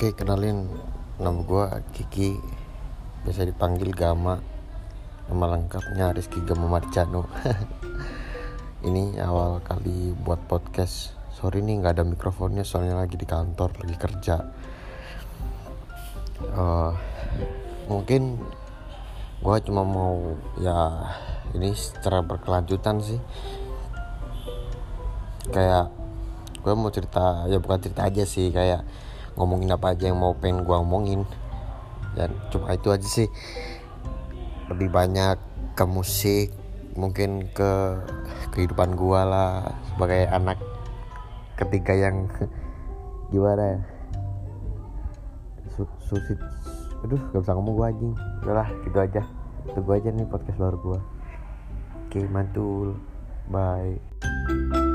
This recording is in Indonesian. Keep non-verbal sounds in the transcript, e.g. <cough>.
Oke, kenalin. Nama gue Kiki. Biasa dipanggil Gama. Nama lengkapnya Rizky Gama Marcano <laughs> Ini awal kali buat podcast. Sorry nih nggak ada mikrofonnya soalnya lagi di kantor, lagi kerja. Uh, Mungkin gue cuma mau ya ini secara berkelanjutan sih. Kayak gue mau cerita ya bukan cerita aja sih kayak ngomongin apa aja yang mau pengen gue omongin. Dan cuma itu aja sih. Lebih banyak ke musik mungkin ke kehidupan gue lah sebagai anak ketiga yang <laughs> gimana ya? Susit aduh gak bisa ngomong gue anjing. Udahlah gitu aja. Tunggu aja nih podcast baru gue oke mantul. Bye